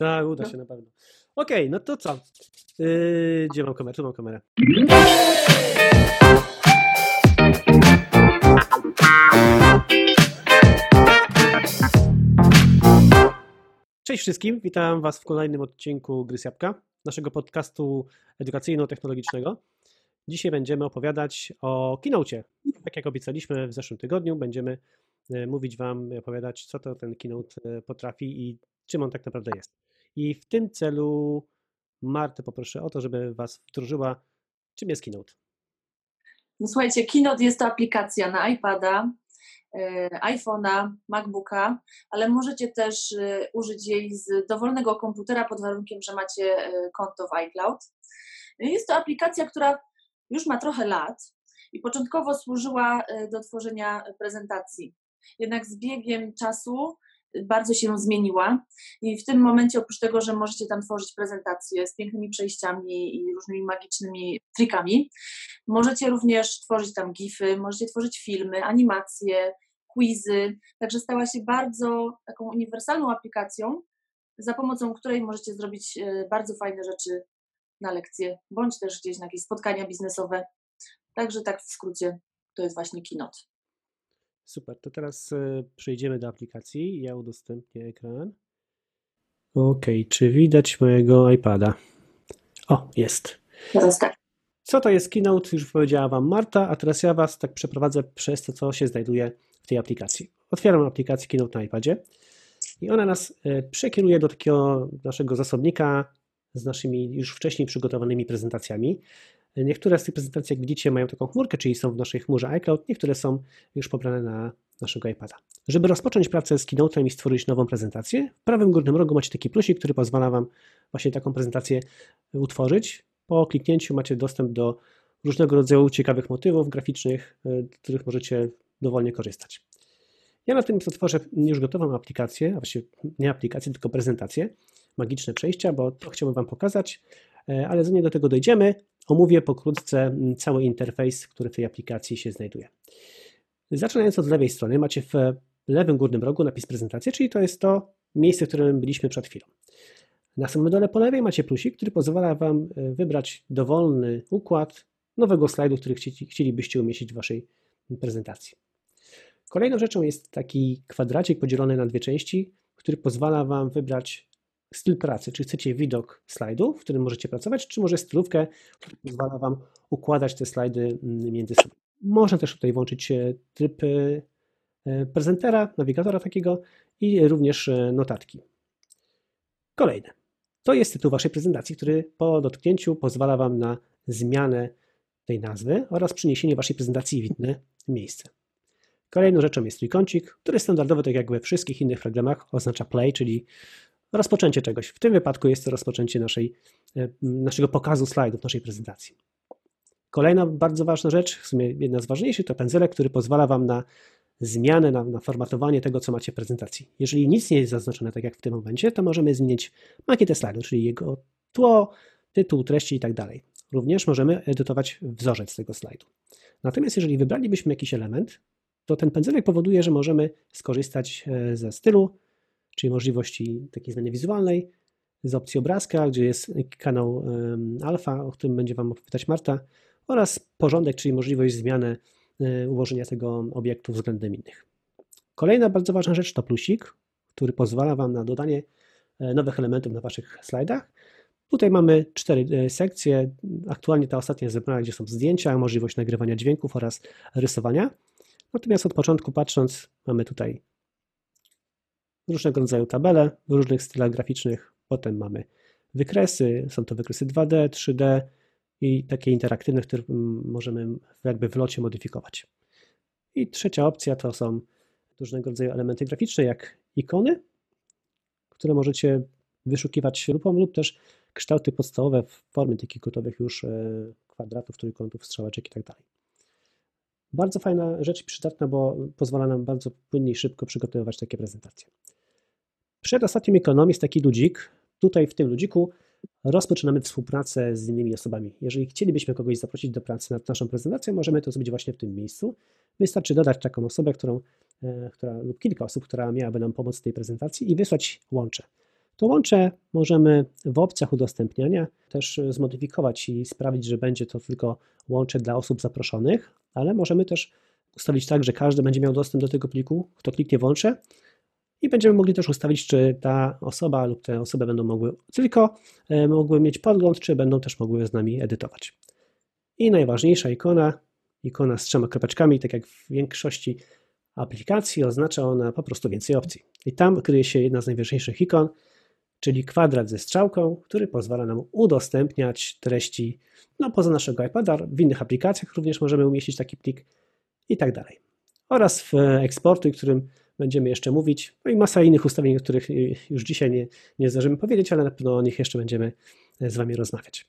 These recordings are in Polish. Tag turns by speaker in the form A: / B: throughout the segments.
A: Tak, uda się na pewno. Okej, okay, no to co? Yy, gdzie mam kamerę? Tu mam kamerę. Cześć wszystkim, witam Was w kolejnym odcinku Gry Jabłka, naszego podcastu edukacyjno-technologicznego. Dzisiaj będziemy opowiadać o Keynote. Tak jak obiecaliśmy w zeszłym tygodniu, będziemy e, mówić Wam, opowiadać, co to ten Keynote e, potrafi i czym on tak naprawdę jest. I w tym celu Martę poproszę o to, żeby Was wdrożyła, czym jest Keynote.
B: No słuchajcie, Keynote jest to aplikacja na iPada, e, iPhone'a, MacBooka, ale możecie też użyć jej z dowolnego komputera pod warunkiem, że macie konto w iCloud. Jest to aplikacja, która już ma trochę lat i początkowo służyła e, do tworzenia prezentacji. Jednak z biegiem czasu e, bardzo się zmieniła i w tym momencie oprócz tego, że możecie tam tworzyć prezentacje z pięknymi przejściami i różnymi magicznymi trikami, możecie również tworzyć tam gify, możecie tworzyć filmy, animacje, quizy, także stała się bardzo taką uniwersalną aplikacją, za pomocą której możecie zrobić e, bardzo fajne rzeczy na lekcje, bądź też gdzieś na jakieś spotkania biznesowe. Także tak w skrócie to jest właśnie Keynote.
A: Super, to teraz e, przejdziemy do aplikacji. Ja udostępnię ekran. Ok, czy widać mojego iPada? O, jest.
B: Teraz tak.
A: Co to jest Keynote? Już powiedziała Wam Marta, a teraz ja Was tak przeprowadzę przez to, co się znajduje w tej aplikacji. Otwieram aplikację Keynote na iPadzie i ona nas e, przekieruje do takiego naszego zasobnika z naszymi już wcześniej przygotowanymi prezentacjami. Niektóre z tych prezentacji, jak widzicie, mają taką chmurkę, czyli są w naszej chmurze iCloud, niektóre są już pobrane na naszego iPada. Żeby rozpocząć pracę z Keynote'em i stworzyć nową prezentację, w prawym górnym rogu macie taki plusik, który pozwala Wam właśnie taką prezentację utworzyć. Po kliknięciu macie dostęp do różnego rodzaju ciekawych motywów graficznych, z których możecie dowolnie korzystać. Ja na tym otworzę już gotową aplikację, a właściwie nie aplikację, tylko prezentację, magiczne przejścia, bo to chciałbym Wam pokazać, e, ale zanim do tego dojdziemy, omówię pokrótce cały interfejs, który w tej aplikacji się znajduje. Zaczynając od lewej strony, macie w lewym górnym rogu napis prezentacja, czyli to jest to miejsce, w którym byliśmy przed chwilą. Na samym dole po lewej macie plusik, który pozwala Wam e, wybrać dowolny układ nowego slajdu, który chcielibyście umieścić w Waszej prezentacji. Kolejną rzeczą jest taki kwadracik podzielony na dwie części, który pozwala Wam wybrać styl pracy, czy chcecie widok slajdu, w którym możecie pracować, czy może stylówkę, która pozwala Wam układać te slajdy mm, między sobą. Można też tutaj włączyć e, tryb e, prezentera, nawigatora takiego i również e, notatki. Kolejne. To jest tytuł Waszej prezentacji, który po dotknięciu pozwala Wam na zmianę tej nazwy oraz przeniesienie Waszej prezentacji w inne miejsce. Kolejną rzeczą jest trójkącik, który standardowo, tak jak we wszystkich innych programach, oznacza play, czyli rozpoczęcie czegoś. W tym wypadku jest to rozpoczęcie naszej, e, naszego pokazu slajdów, naszej prezentacji. Kolejna bardzo ważna rzecz, w sumie jedna z ważniejszych, to pędzelek, który pozwala Wam na zmianę, na, na formatowanie tego, co macie w prezentacji. Jeżeli nic nie jest zaznaczone, tak jak w tym momencie, to możemy zmienić makietę slajdu, czyli jego tło, tytuł, treści i tak dalej. Również możemy edytować wzorzec tego slajdu. Natomiast jeżeli wybralibyśmy jakiś element, to ten pędzelek powoduje, że możemy skorzystać e, ze stylu, czyli możliwości takiej zmiany wizualnej, z opcji obrazka, gdzie jest kanał alfa, o którym będzie Wam opowiadać Marta, oraz porządek, czyli możliwość zmiany e, ułożenia tego obiektu względem innych. Kolejna bardzo ważna rzecz to plusik, który pozwala Wam na dodanie e, nowych elementów na Waszych slajdach. Tutaj mamy cztery e, sekcje. Aktualnie ta ostatnia jest zebrana, gdzie są zdjęcia, możliwość nagrywania dźwięków oraz rysowania. Natomiast od początku patrząc, mamy tutaj różnego rodzaju tabele w różnych stylach graficznych. Potem mamy wykresy, są to wykresy 2D, 3D i takie interaktywne, które możemy jakby w locie modyfikować. I trzecia opcja to są różnego rodzaju elementy graficzne, jak ikony, które możecie wyszukiwać lupą lub też kształty podstawowe w formie takich gotowych już e, kwadratów, trójkątów, strzałeczek i tak dalej. Bardzo fajna rzecz i przydatna, bo pozwala nam bardzo płynnie i szybko przygotowywać takie prezentacje. Przed ostatnim ekonomii jest taki ludzik. Tutaj w tym ludziku rozpoczynamy współpracę z innymi osobami. Jeżeli chcielibyśmy kogoś zaprosić do pracy nad naszą prezentacją, możemy to zrobić właśnie w tym miejscu. Wystarczy dodać taką osobę, którą, e, która, lub kilka osób, która miałaby nam pomóc w tej prezentacji i wysłać łącze. To łącze możemy w opcjach udostępniania też zmodyfikować i sprawić, że będzie to tylko łącze dla osób zaproszonych, ale możemy też ustawić tak, że każdy będzie miał dostęp do tego pliku, kto kliknie w łącze i będziemy mogli też ustawić, czy ta osoba lub te osoby będą mogły tylko e, mogły mieć podgląd, czy będą też mogły z nami edytować. I najważniejsza ikona, ikona z trzema kropeczkami, tak jak w większości aplikacji, oznacza ona po prostu więcej opcji. I tam kryje się jedna z najważniejszych ikon, czyli kwadrat ze strzałką, który pozwala nam udostępniać treści no, poza naszego iPada, w innych aplikacjach również możemy umieścić taki plik i tak dalej. Oraz w eksportu, którym będziemy jeszcze mówić, no i masa innych ustawień, o których już dzisiaj nie, nie zdążymy powiedzieć, ale na pewno o nich jeszcze będziemy z Wami rozmawiać.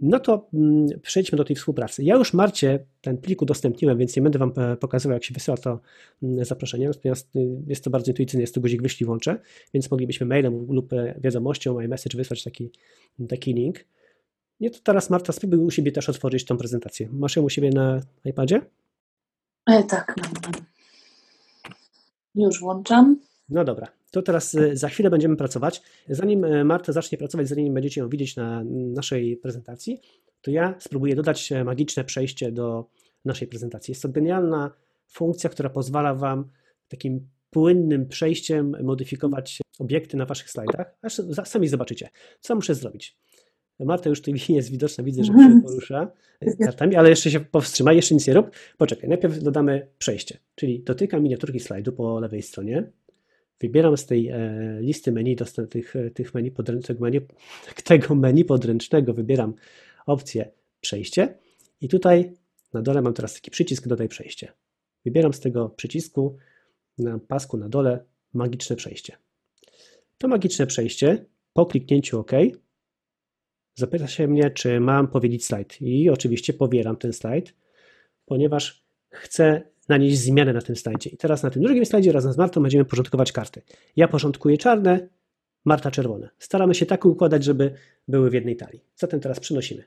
A: No to mm, przejdźmy do tej współpracy. Ja już Marcie ten plik udostępniłem, więc nie będę Wam e, pokazywał, jak się wysyła to mm, zaproszenie, natomiast y, jest to bardzo intuicyjne, jest to guzik wyślij włączę, więc moglibyśmy mailem lub e, wiadomością, iMessage wysłać taki, taki link. Nie, to teraz Marta spróbuj u siebie też otworzyć tą prezentację. Masz ją u siebie na iPadzie?
B: E, tak, mam. Już włączam.
A: No dobra, to teraz y, za chwilę będziemy pracować. Zanim y, Marta zacznie pracować, zanim będziecie ją widzieć na naszej prezentacji, to ja spróbuję dodać e, magiczne przejście do naszej prezentacji. Jest to genialna funkcja, która pozwala Wam takim płynnym przejściem modyfikować obiekty na Waszych slajdach, aż sami zobaczycie, co muszę zrobić. Marta już tu jest widoczna, widzę, że się porusza kartami, ale jeszcze się powstrzymaj, jeszcze nic nie rób. Poczekaj, najpierw dodamy przejście, czyli dotykam miniaturki slajdu po lewej stronie, wybieram z tej e, listy menu, tych, tych menu podręcznego, menu, tego menu podręcznego, wybieram opcję przejście i tutaj na dole mam teraz taki przycisk dodaj przejście. Wybieram z tego przycisku na pasku na dole magiczne przejście. To magiczne przejście po kliknięciu OK Zapyta się mnie, czy mam powiedzieć slajd. I oczywiście powieram ten slajd, ponieważ chcę nanieść zmianę na tym slajdzie. I teraz na tym drugim slajdzie razem z Martą będziemy porządkować karty. Ja porządkuję czarne, Marta czerwone. Staramy się tak układać, żeby były w jednej talii. Zatem teraz przenosimy.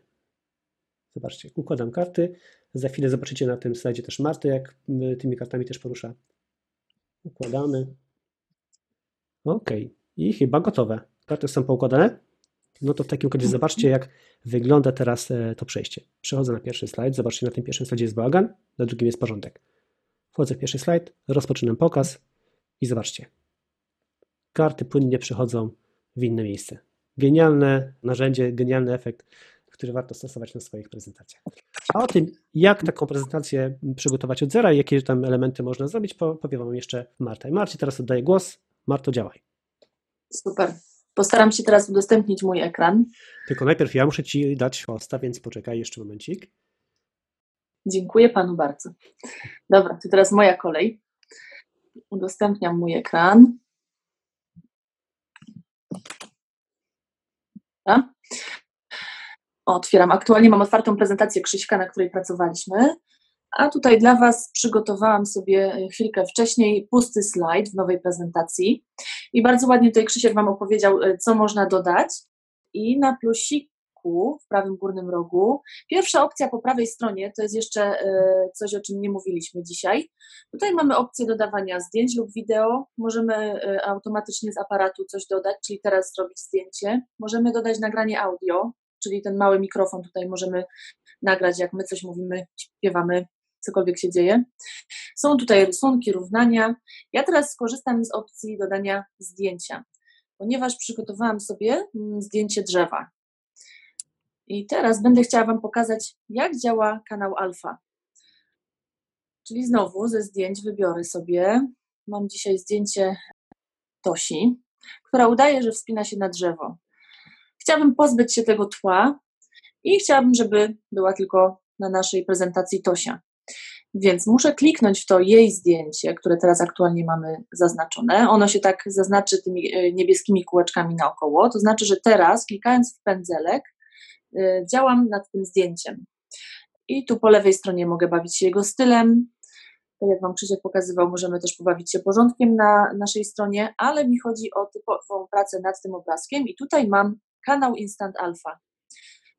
A: Zobaczcie, układam karty. Za chwilę zobaczycie na tym slajdzie też Martę, jak tymi kartami też porusza. Układamy. Ok. I chyba gotowe. Karty są poukładane. No to w takim razie zobaczcie, jak wygląda teraz e, to przejście. Przechodzę na pierwszy slajd. Zobaczcie, na tym pierwszym slajdzie jest bałagan, na drugim jest porządek. Wchodzę w pierwszy slajd, rozpoczynam pokaz i zobaczcie. Karty płynnie przechodzą w inne miejsce. Genialne narzędzie, genialny efekt, który warto stosować na swoich prezentacjach. A o tym, jak taką prezentację przygotować od zera i jakie tam elementy można zrobić, powiem Wam jeszcze Marta. I Marcie teraz oddaję głos. Marto, działaj.
B: Super. Postaram się teraz udostępnić mój ekran.
A: Tylko najpierw ja muszę Ci dać hosta, więc poczekaj jeszcze momencik.
B: Dziękuję Panu bardzo. Dobra, to teraz moja kolej. Udostępniam mój ekran. Otwieram. Aktualnie mam otwartą prezentację Krzyśka, na której pracowaliśmy. A tutaj dla Was przygotowałam sobie chwilkę wcześniej pusty slajd w nowej prezentacji. I bardzo ładnie tutaj Krzysiek Wam opowiedział, e, co można dodać. I na plusiku w prawym górnym rogu, pierwsza opcja po prawej stronie, to jest jeszcze e, coś, o czym nie mówiliśmy dzisiaj. Tutaj mamy opcję dodawania zdjęć lub wideo. Możemy e, automatycznie z aparatu coś dodać, czyli teraz zrobić zdjęcie. Możemy dodać nagranie audio, czyli ten mały mikrofon tutaj możemy nagrać, jak my coś mówimy, śpiewamy, cokolwiek się dzieje. Są tutaj rysunki, równania. Ja teraz skorzystam z opcji dodania zdjęcia, ponieważ przygotowałam sobie mm, zdjęcie drzewa. I teraz będę chciała Wam pokazać, jak działa kanał alfa. Czyli znowu ze zdjęć wybiorę sobie. Mam dzisiaj zdjęcie Tosi, która udaje, że wspina się na drzewo. Chciałabym pozbyć się tego tła i chciałabym, żeby była tylko na naszej prezentacji Tosia. Więc muszę kliknąć w to jej zdjęcie, które teraz aktualnie mamy zaznaczone. Ono się tak zaznaczy tymi e, niebieskimi kółeczkami naokoło. To znaczy, że teraz klikając w pędzelek e, działam nad tym zdjęciem. I tu po lewej stronie mogę bawić się jego stylem. Tak jak Wam Krzysiek pokazywał, możemy też pobawić się porządkiem na naszej stronie, ale mi chodzi o typową pracę nad tym obrazkiem i tutaj mam kanał Instant Alpha.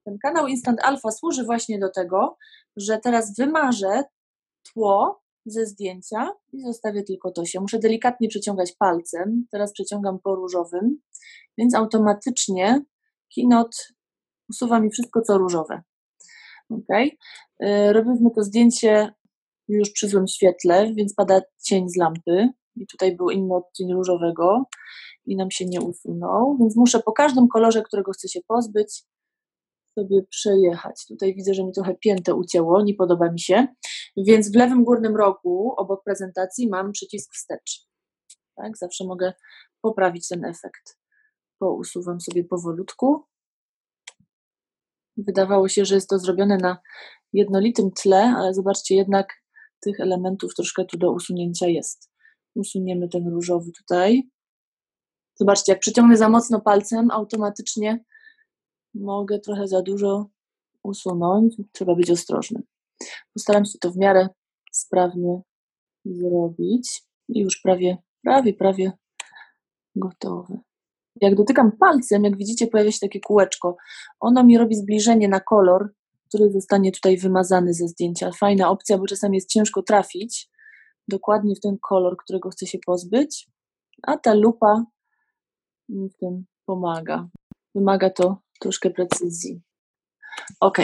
B: Ten kanał Instant Alpha służy właśnie do tego, że teraz wymarzę tło ze zdjęcia i zostawię tylko to się. Muszę delikatnie przeciągać palcem. Teraz przeciągam po różowym, więc automatycznie Keynote usuwa mi wszystko, co różowe. Ok. Robimy to zdjęcie już przy złym świetle, więc pada cień z lampy. I tutaj był inny odcień różowego i nam się nie usunął, więc muszę po każdym kolorze, którego chcę się pozbyć, sobie przejechać. Tutaj widzę, że mi trochę piętę ucięło, nie podoba mi się. Więc w lewym górnym rogu obok prezentacji mam przycisk wstecz. Tak, zawsze mogę poprawić ten efekt. Pousuwam sobie powolutku. Wydawało się, że jest to zrobione na jednolitym tle, ale zobaczcie, jednak tych elementów troszkę tu do usunięcia jest. Usuniemy ten różowy tutaj. Zobaczcie, jak przyciągnę za mocno palcem, automatycznie mogę trochę za dużo usunąć. Trzeba być ostrożnym. Postaram się to w miarę sprawnie zrobić. I już prawie, prawie, prawie gotowe. Jak dotykam palcem, jak widzicie, pojawia się takie kółeczko. Ono mi robi zbliżenie na kolor, który zostanie tutaj wymazany ze zdjęcia. Fajna opcja, bo czasami jest ciężko trafić dokładnie w ten kolor, którego chcę się pozbyć, a ta lupa mi w tym pomaga. Wymaga to troszkę precyzji. Ok.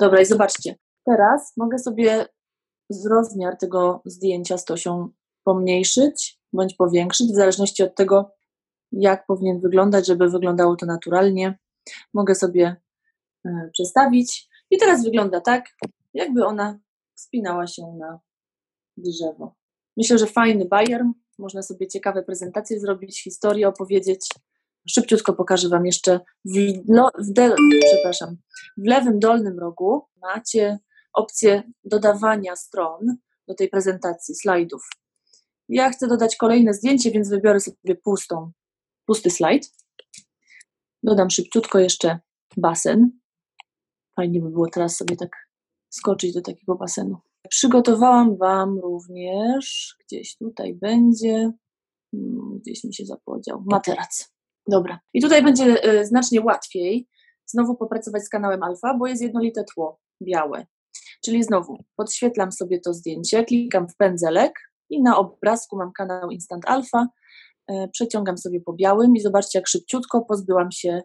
B: Dobra, i zobaczcie. Teraz mogę sobie rozmiar tego zdjęcia z Tosią pomniejszyć bądź powiększyć, w zależności od tego, jak powinien wyglądać, żeby wyglądało to naturalnie. Mogę sobie e, przestawić i teraz wygląda tak, jakby ona wspinała się na drzewo. Myślę, że fajny bajer. Można sobie ciekawe prezentacje zrobić, historię opowiedzieć. Szybciutko pokażę Wam jeszcze w, w, del, przepraszam, w lewym dolnym rogu macie opcję dodawania stron do tej prezentacji, slajdów. Ja chcę dodać kolejne zdjęcie, więc wybiorę sobie pustą, pusty slajd. Dodam szybciutko jeszcze basen. Fajnie by było teraz sobie tak skoczyć do takiego basenu. Przygotowałam Wam również, gdzieś tutaj będzie, hmm, gdzieś mi się zapodział, materac. Dobra. I tutaj będzie e, znacznie łatwiej znowu popracować z kanałem alfa, bo jest jednolite tło białe. Czyli znowu podświetlam sobie to zdjęcie, klikam w pędzelek i na obrazku mam kanał Instant Alpha, e, przeciągam sobie po białym i zobaczcie, jak szybciutko pozbyłam się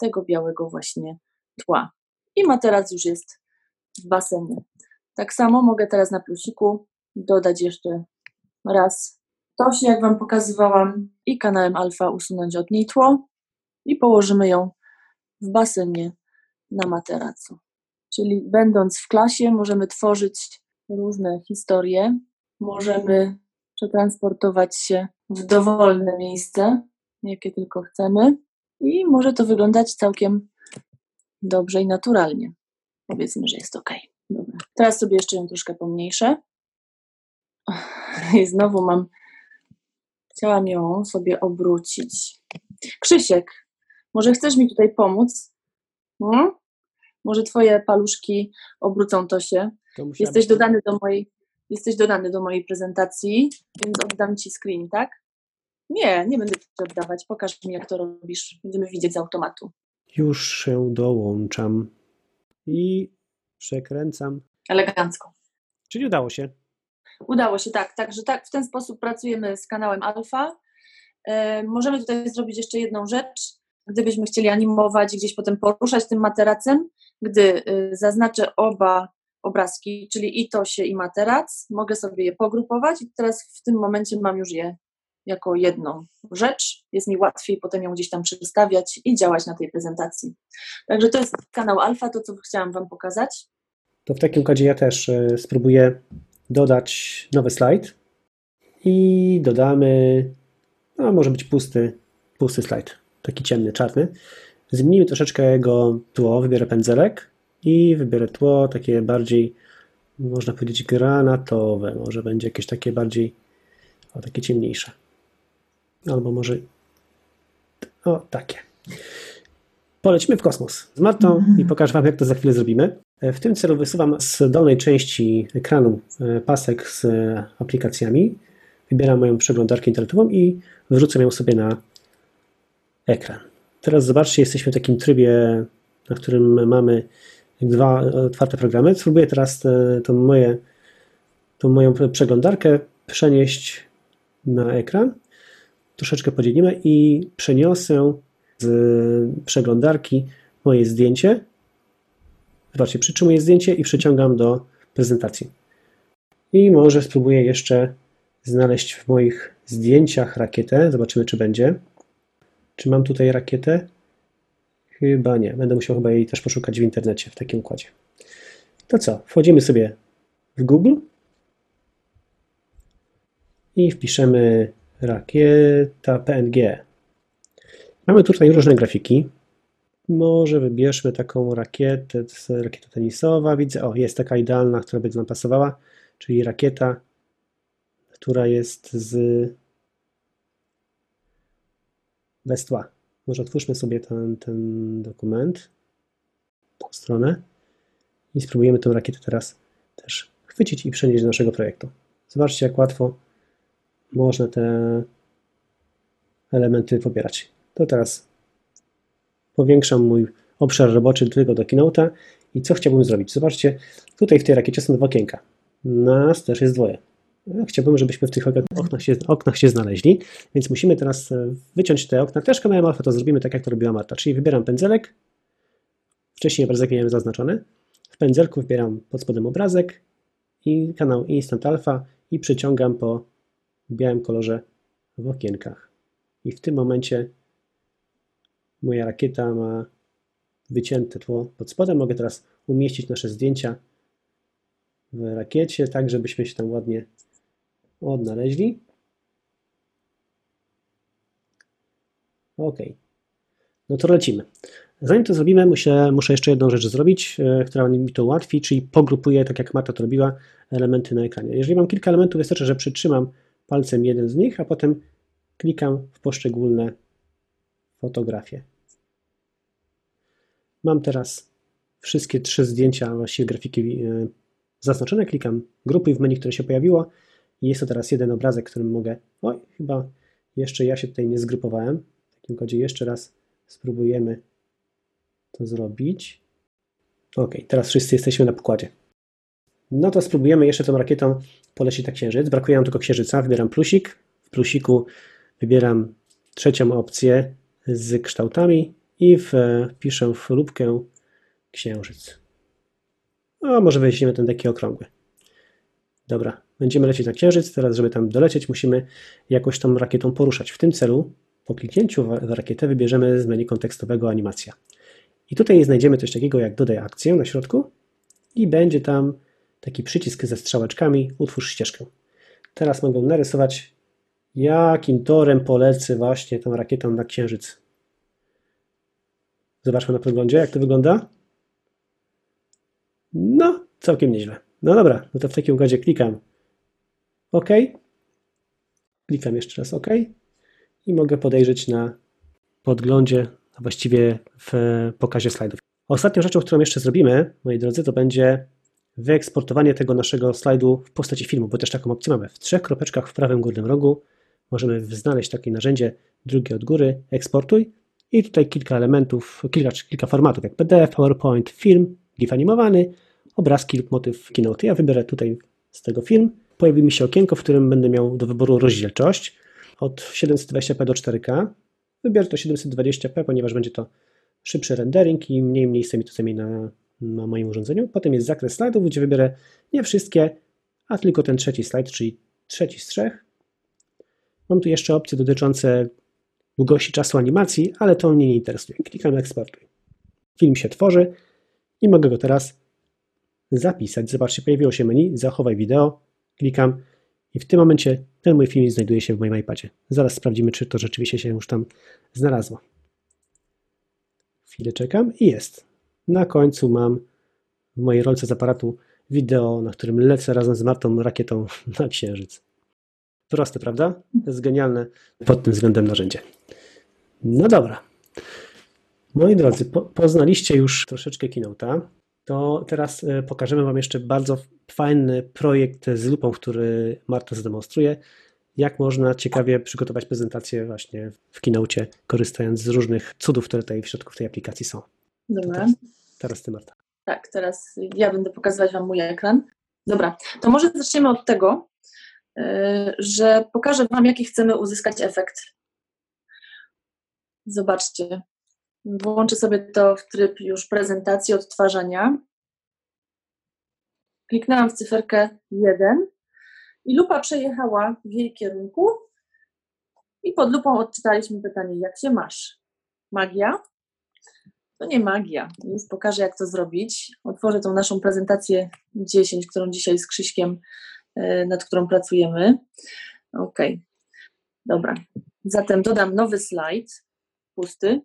B: tego białego właśnie tła. I materac już jest w basenie. Tak samo mogę teraz na plusiku dodać jeszcze raz to się, jak Wam pokazywałam, i kanałem alfa usunąć od niej tło i położymy ją w basenie na materacu. Czyli będąc w klasie możemy tworzyć różne historie, możemy przetransportować się w dowolne miejsce, jakie tylko chcemy i może to wyglądać całkiem dobrze i naturalnie. Powiedzmy, że jest ok. Dobra. Teraz sobie jeszcze ją troszkę pomniejszę. I znowu mam Chciałam ją sobie obrócić. Krzysiek, może chcesz mi tutaj pomóc? Hmm? Może twoje paluszki obrócą to się. To jesteś dodany do mojej jesteś dodany do mojej prezentacji, więc oddam ci screen, tak? Nie, nie będę ci oddawać. Pokaż mi, jak to robisz. Będziemy widzieć z automatu.
A: Już się dołączam i przekręcam.
B: Elegancko.
A: Czyli udało się.
B: Udało się, tak. Także tak, w ten sposób pracujemy z kanałem Alfa. E, możemy tutaj zrobić jeszcze jedną rzecz. Gdybyśmy chcieli animować gdzieś potem poruszać tym materacem, gdy y, zaznaczę oba obrazki, czyli i tosie i materac, mogę sobie je pogrupować i teraz w tym momencie mam już je jako jedną rzecz. Jest mi łatwiej potem ją gdzieś tam przedstawiać i działać na tej prezentacji. Także to jest kanał Alfa, to co chciałam Wam pokazać.
A: To w takim razie ja też y, spróbuję dodać nowy slajd i dodamy, no może być pusty, pusty slajd, taki ciemny, czarny. Zmienimy troszeczkę jego tło, wybiorę pędzelek i wybiorę tło takie bardziej, można powiedzieć granatowe, może będzie jakieś takie bardziej, o takie ciemniejsze. Albo może, o takie. Polecimy w kosmos z Martą i pokażę Wam, jak to za chwilę zrobimy. W tym celu wysuwam z dolnej części ekranu e, pasek z aplikacjami, wybieram moją przeglądarkę internetową i wrzucam ją sobie na ekran. Teraz zobaczcie, jesteśmy w takim trybie, na którym mamy dwa otwarte programy. Spróbuję teraz e, to moje tą moją przeglądarkę przenieść na ekran. Troszeczkę podzielimy i przeniosę z przeglądarki moje zdjęcie. Zobaczcie, przytrzymuję zdjęcie i przyciągam do prezentacji. I może spróbuję jeszcze znaleźć w moich zdjęciach rakietę. Zobaczymy, czy będzie. Czy mam tutaj rakietę? Chyba nie. Będę musiał chyba jej też poszukać w internecie w takim układzie. To co? Wchodzimy sobie w Google i wpiszemy rakieta PNG. Mamy tutaj różne grafiki. Może wybierzmy taką rakietę, rakieta tenisowa. Widzę, o, jest taka idealna, która by nam pasowała, czyli rakieta, która jest z bez tła. Może otwórzmy sobie ten, ten dokument, tą stronę i spróbujemy tę rakietę teraz też chwycić i przenieść do naszego projektu. Zobaczcie, jak łatwo można te elementy pobierać. To teraz powiększam mój obszar roboczy tylko do Keynote'a i co chciałbym zrobić? Zobaczcie, tutaj w tej rakiecie są dwa okienka. Nas też jest dwoje. Chciałbym, żebyśmy w tych oknach się, oknach się znaleźli, więc musimy teraz e, wyciąć te okna. Też kanałem alfa to zrobimy tak, jak to robiła Marta, czyli wybieram pędzelek, wcześniej obrazek miałem zaznaczony, w pędzelku wybieram pod spodem obrazek i kanał Instant Alpha i przyciągam po białym kolorze w okienkach. I w tym momencie moja rakieta ma wycięte tło pod spodem. Mogę teraz umieścić nasze zdjęcia w rakiecie, tak żebyśmy się tam ładnie odnaleźli. OK. No to lecimy. Zanim to zrobimy, muszę, muszę jeszcze jedną rzecz zrobić, e, która mi to ułatwi, czyli pogrupuję, tak jak Marta to robiła, elementy na ekranie. Jeżeli mam kilka elementów, wystarczy, że przytrzymam palcem jeden z nich, a potem klikam w poszczególne fotografie. Mam teraz wszystkie trzy zdjęcia, właściwie grafiki e, zaznaczone. Klikam grupy w menu, które się pojawiło i jest to teraz jeden obrazek, którym mogę... Oj, chyba jeszcze ja się tutaj nie zgrupowałem. W takim kodzie jeszcze raz spróbujemy to zrobić. Ok, teraz wszyscy jesteśmy na pokładzie. No to spróbujemy jeszcze tą rakietą polecieć na księżyc. Brakuje nam tylko księżyca. Wybieram plusik. W plusiku wybieram trzecią opcję z kształtami i wpiszę w lubkę księżyc. A może weźmiemy ten taki okrągły. Dobra, będziemy lecieć na księżyc. Teraz, żeby tam dolecieć, musimy jakoś tą rakietą poruszać. W tym celu, po kliknięciu w rakietę, wybierzemy z menu kontekstowego animacja. I tutaj znajdziemy coś takiego jak dodaj akcję na środku i będzie tam taki przycisk ze strzałeczkami utwórz ścieżkę. Teraz mogę narysować jakim torem polecę właśnie tą rakietą na księżyc. Zobaczmy na podglądzie, jak to wygląda. No, całkiem nieźle. No dobra, no to w takim układzie klikam OK. Klikam jeszcze raz OK i mogę podejrzeć na podglądzie, a właściwie w pokazie slajdów. Ostatnią rzeczą, którą jeszcze zrobimy, moi drodzy, to będzie wyeksportowanie tego naszego slajdu w postaci filmu, bo też taką opcję mamy. W trzech kropeczkach w prawym górnym rogu możemy znaleźć takie narzędzie, drugie od góry, eksportuj i tutaj kilka elementów, kilka, kilka formatów, jak PDF, PowerPoint, film, GIF animowany, obrazki lub motyw Keynote. Ja wybiorę tutaj z tego film. Pojawi mi się okienko, w którym będę miał do wyboru rozdzielczość od 720p do 4K. Wybiorę to 720p, ponieważ będzie to szybszy rendering i mniej miejsca mi to zajmie na, na moim urządzeniu. Potem jest zakres slajdów, gdzie wybiorę nie wszystkie, a tylko ten trzeci slajd, czyli trzeci z trzech. Mam tu jeszcze opcje dotyczące długości czasu animacji, ale to mnie nie interesuje. Klikam eksportuj. Film się tworzy i mogę go teraz zapisać. Zobaczcie, pojawiło się menu, zachowaj wideo, klikam i w tym momencie ten mój film znajduje się w moim iPadzie. Zaraz sprawdzimy, czy to rzeczywiście się już tam znalazło. Chwilę czekam i jest. Na końcu mam w mojej rolce z aparatu wideo, na którym lecę razem z Martą rakietą na Księżyc. Proste, prawda? To jest genialne pod tym względem narzędzie. No dobra. Moi drodzy, po, poznaliście już troszeczkę Keynote'a. To teraz e, pokażemy Wam jeszcze bardzo fajny projekt z lupą, który Marta zademonstruje. Jak można ciekawie przygotować prezentację właśnie w Keynote, korzystając z różnych cudów, które tutaj w środku w tej aplikacji są.
B: Dobra.
A: Teraz, teraz Ty, Marta.
B: Tak, teraz ja będę pokazywać Wam mój ekran. Dobra, to może zaczniemy od tego, że pokażę Wam, jaki chcemy uzyskać efekt. Zobaczcie. Włączę sobie to w tryb już prezentacji, odtwarzania. Kliknęłam w cyferkę 1 i lupa przejechała w jej kierunku i pod lupą odczytaliśmy pytanie, jak się masz? Magia? To nie magia. Już pokażę, jak to zrobić. Otworzę tą naszą prezentację 10, którą dzisiaj z Krzyśkiem, nad którą pracujemy. Ok, dobra. Zatem dodam nowy slajd, pusty.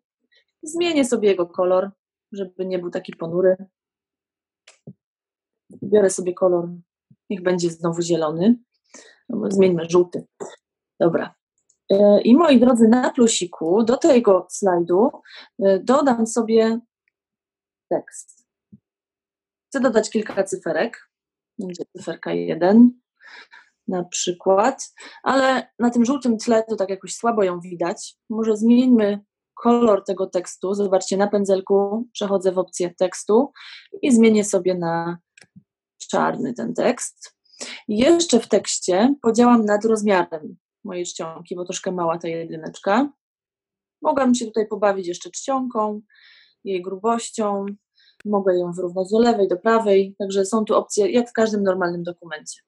B: Zmienię sobie jego kolor, żeby nie był taki ponury. Biorę sobie kolor, niech będzie znowu zielony. No, zmieńmy żółty. Dobra. E, I moi drodzy, na plusiku do tego slajdu e, dodam sobie tekst. Chcę dodać kilka cyferek. Będzie cyferka 1 na przykład, ale na tym żółtym tle to tak jakoś słabo ją widać. Może zmieńmy kolor tego tekstu. Zobaczcie, na pędzelku przechodzę w opcję tekstu i zmienię sobie na czarny ten tekst. Jeszcze w tekście podziałam nad rozmiarem mojej czcionki, bo troszkę mała ta jedyneczka. Mogłam się tutaj pobawić jeszcze czcionką, jej grubością. Mogę ją wyrównać do lewej, do prawej, także są tu opcje, jak w każdym normalnym dokumencie.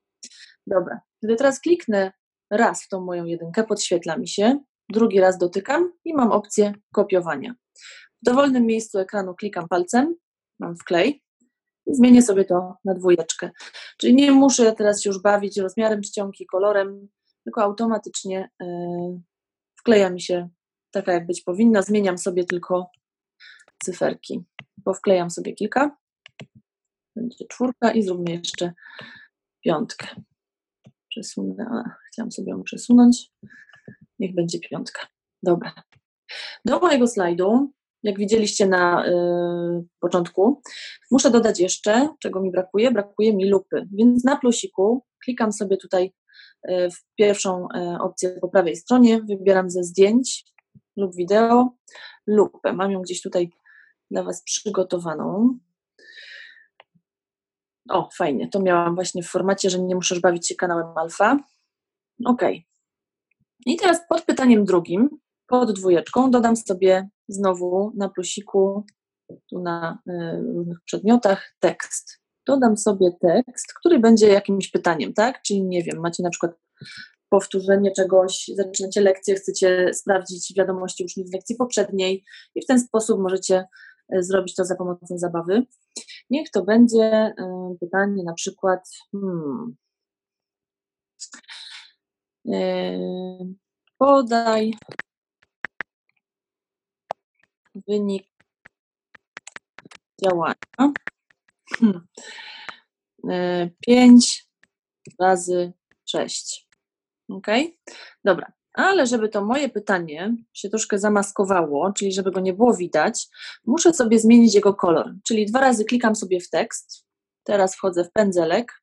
B: Dobra, gdy teraz kliknę raz w tą moją jedynkę, podświetla mi się, drugi raz dotykam i mam opcję kopiowania. W dowolnym miejscu ekranu klikam palcem, mam wklej i zmienię sobie to na dwójeczkę. Czyli nie muszę teraz się już bawić rozmiarem czcionki, kolorem, tylko automatycznie e, wkleja mi się taka, jak być powinna. Zmieniam sobie tylko cyferki. Powklejam sobie kilka. Będzie czwórka i zróbmy jeszcze piątkę. Przesunę, a, chciałam sobie ją przesunąć. Niech będzie piątka. Dobra. Do mojego slajdu, jak widzieliście na y, początku, muszę dodać jeszcze, czego mi brakuje. Brakuje mi lupy. Więc na plusiku klikam sobie tutaj y, w pierwszą y, opcję po prawej stronie, wybieram ze zdjęć lub wideo lupę. Mam ją gdzieś tutaj dla Was przygotowaną. O, fajnie, to miałam właśnie w formacie, że nie musisz bawić się kanałem alfa. Ok. I teraz pod pytaniem drugim, pod dwójeczką, dodam sobie znowu na plusiku, tu na y, różnych przedmiotach, tekst. Dodam sobie tekst, który będzie jakimś pytaniem, tak? Czyli nie wiem, macie na przykład powtórzenie czegoś, zaczynacie lekcję, chcecie sprawdzić wiadomości uczniów z lekcji poprzedniej i w ten sposób możecie y, zrobić to za pomocą zabawy. Niech to będzie pytanie na przykład, hmm, podaj wynik działania. 5 razy 6. Ok? Dobra. Ale żeby to moje pytanie się troszkę zamaskowało, czyli żeby go nie było widać, muszę sobie zmienić jego kolor. Czyli dwa razy klikam sobie w tekst. Teraz wchodzę w pędzelek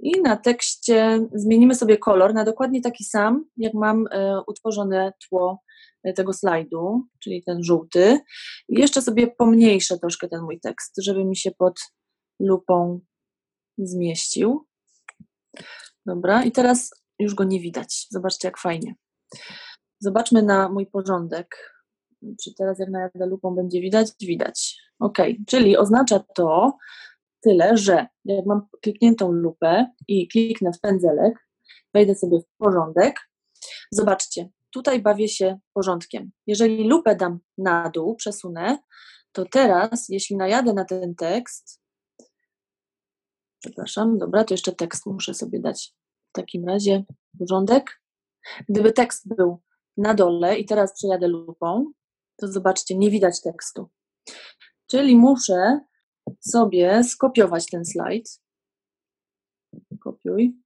B: i na tekście zmienimy sobie kolor na dokładnie taki sam, jak mam e, utworzone tło e, tego slajdu, czyli ten żółty. I jeszcze sobie pomniejszę troszkę ten mój tekst, żeby mi się pod lupą zmieścił. Dobra, i teraz już go nie widać. Zobaczcie, jak fajnie. Zobaczmy na mój porządek. Czy teraz, jak najadę lupą, będzie widać? Widać. Ok, czyli oznacza to, Tyle, że jak mam klikniętą lupę i kliknę w pędzelek, wejdę sobie w porządek, zobaczcie, tutaj bawię się porządkiem. Jeżeli lupę dam na dół, przesunę, to teraz, jeśli najadę na ten tekst, przepraszam, dobra, to jeszcze tekst muszę sobie dać w takim razie porządek. Gdyby tekst był na dole i teraz przejadę lupą, to zobaczcie, nie widać tekstu. Czyli muszę sobie skopiować ten slajd. Kopiuj.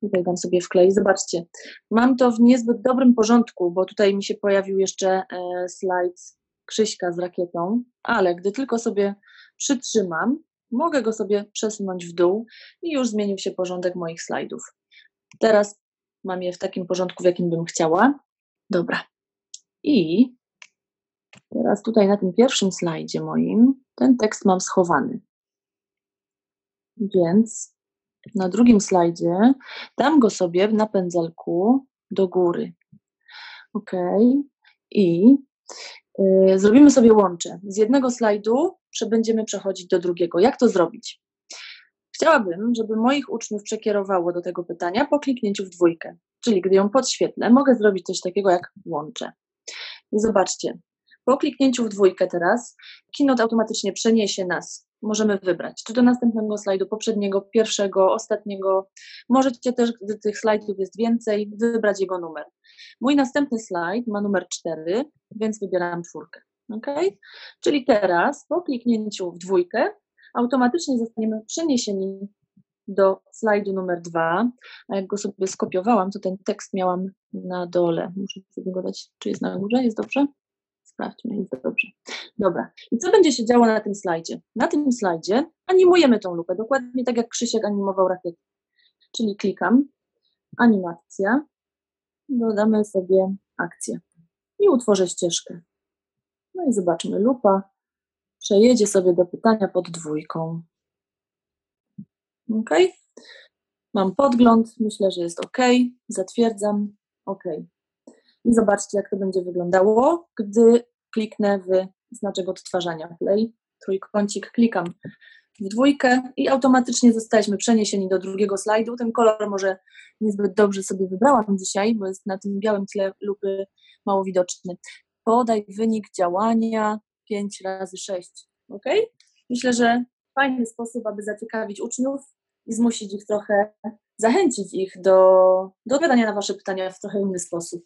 B: Tutaj dam sobie wklej. Zobaczcie, mam to w niezbyt dobrym porządku, bo tutaj mi się pojawił jeszcze e, slajd Krzyśka z rakietą, ale gdy tylko sobie przytrzymam, mogę go sobie przesunąć w dół i już zmienił się porządek moich slajdów. Teraz mam je w takim porządku, w jakim bym chciała. Dobra. I teraz tutaj na tym pierwszym slajdzie moim ten tekst mam schowany. Więc na drugim slajdzie dam go sobie na pędzelku do góry. OK. I y, zrobimy sobie łącze. Z jednego slajdu będziemy przechodzić do drugiego. Jak to zrobić? Chciałabym, żeby moich uczniów przekierowało do tego pytania po kliknięciu w dwójkę. Czyli gdy ją podświetlę, mogę zrobić coś takiego jak łącze. I zobaczcie, po kliknięciu w dwójkę teraz, Keynote automatycznie przeniesie nas. Możemy wybrać, czy do następnego slajdu, poprzedniego, pierwszego, ostatniego. Możecie też, gdy tych slajdów jest więcej, wybrać jego numer. Mój następny slajd ma numer 4, więc wybieram czwórkę. Ok? Czyli teraz po kliknięciu w dwójkę automatycznie zostaniemy przeniesieni do slajdu numer dwa. A jak go sobie skopiowałam, to ten tekst miałam na dole. Muszę sobie go dać, czy jest na górze, jest dobrze? Sprawdźmy, jest dobrze. Dobra. I co będzie się działo na tym slajdzie? Na tym slajdzie animujemy tą lupę, dokładnie tak jak Krzysiek animował rakietę. Czyli klikam, animacja, dodamy sobie akcję i utworzę ścieżkę. No i zobaczmy, lupa przejedzie sobie do pytania pod dwójką. OK. Mam podgląd, myślę, że jest OK. Zatwierdzam. OK. I zobaczcie, jak to będzie wyglądało, gdy kliknę w znaczek odtwarzania play, trójkącik, klikam w dwójkę i automatycznie zostaliśmy przeniesieni do drugiego slajdu. Ten kolor może niezbyt dobrze sobie wybrałam dzisiaj, bo jest na tym białym tle lupy mało widoczny. Podaj wynik działania 5 razy 6. Ok? Myślę, że fajny sposób, aby zaciekawić uczniów i zmusić ich trochę, zachęcić ich do, do odpowiadania na Wasze pytania w trochę inny sposób.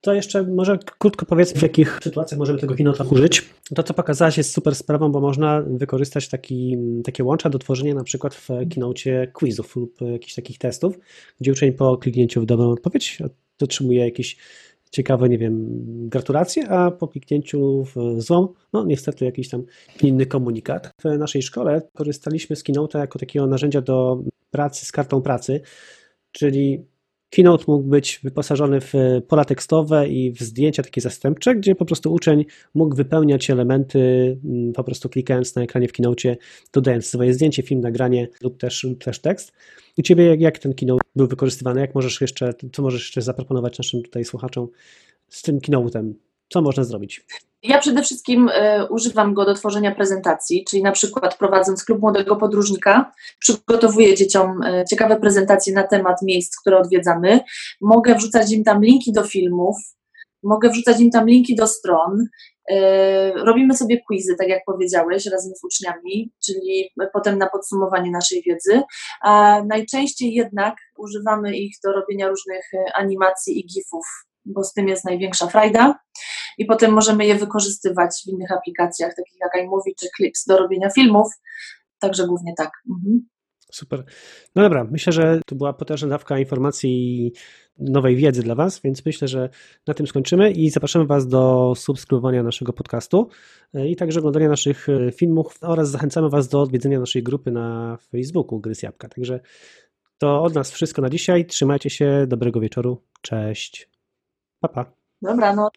A: To jeszcze może krótko powiedz, w jakich sytuacjach możemy tego Keynote'a użyć. To, co pokazałaś, jest super sprawą, bo można wykorzystać taki, takie łącza do tworzenia na przykład w Keynote quizów lub jakichś takich testów, gdzie uczeń po kliknięciu w dobrą odpowiedź otrzymuje jakiś ciekawe, nie wiem, gratulacje, a po kliknięciu w złą, no niestety jakiś tam inny komunikat. W naszej szkole korzystaliśmy z Keynote'a jako takiego narzędzia do pracy z kartą pracy, czyli Keynote mógł być wyposażony w pola tekstowe i w zdjęcia takie zastępcze, gdzie po prostu uczeń mógł wypełniać elementy mm, po prostu klikając na ekranie w Keynote, dodając swoje zdjęcie, film, nagranie lub też, lub też tekst. U Ciebie jak, jak ten Keynote był wykorzystywany? Jak możesz jeszcze, co możesz jeszcze zaproponować naszym tutaj słuchaczom z tym Keynote'em? Co można zrobić?
B: Ja przede wszystkim y, używam go do tworzenia prezentacji, czyli na przykład prowadząc klub młodego podróżnika, przygotowuję dzieciom y, ciekawe prezentacje na temat miejsc, które odwiedzamy. Mogę wrzucać im tam linki do filmów, mogę wrzucać im tam linki do stron. Y, robimy sobie quizy, tak jak powiedziałeś, razem z uczniami, czyli potem na podsumowanie naszej wiedzy. A najczęściej jednak używamy ich do robienia różnych animacji i gifów bo z tym jest największa frajda. I potem możemy je wykorzystywać w innych aplikacjach, takich jak iMovie czy Clips, do robienia filmów. Także głównie tak. Mhm.
A: Super. No dobra, myślę, że to była potężna dawka informacji i nowej wiedzy dla Was, więc myślę, że na tym skończymy i zapraszamy Was do subskrybowania naszego podcastu e, i także oglądania naszych e, filmów oraz zachęcamy Was do odwiedzenia naszej grupy na Facebooku Gry Jabłka. Także to od nas wszystko na dzisiaj. Trzymajcie się, dobrego wieczoru. Cześć. Pa, pa.
B: Dobranoc.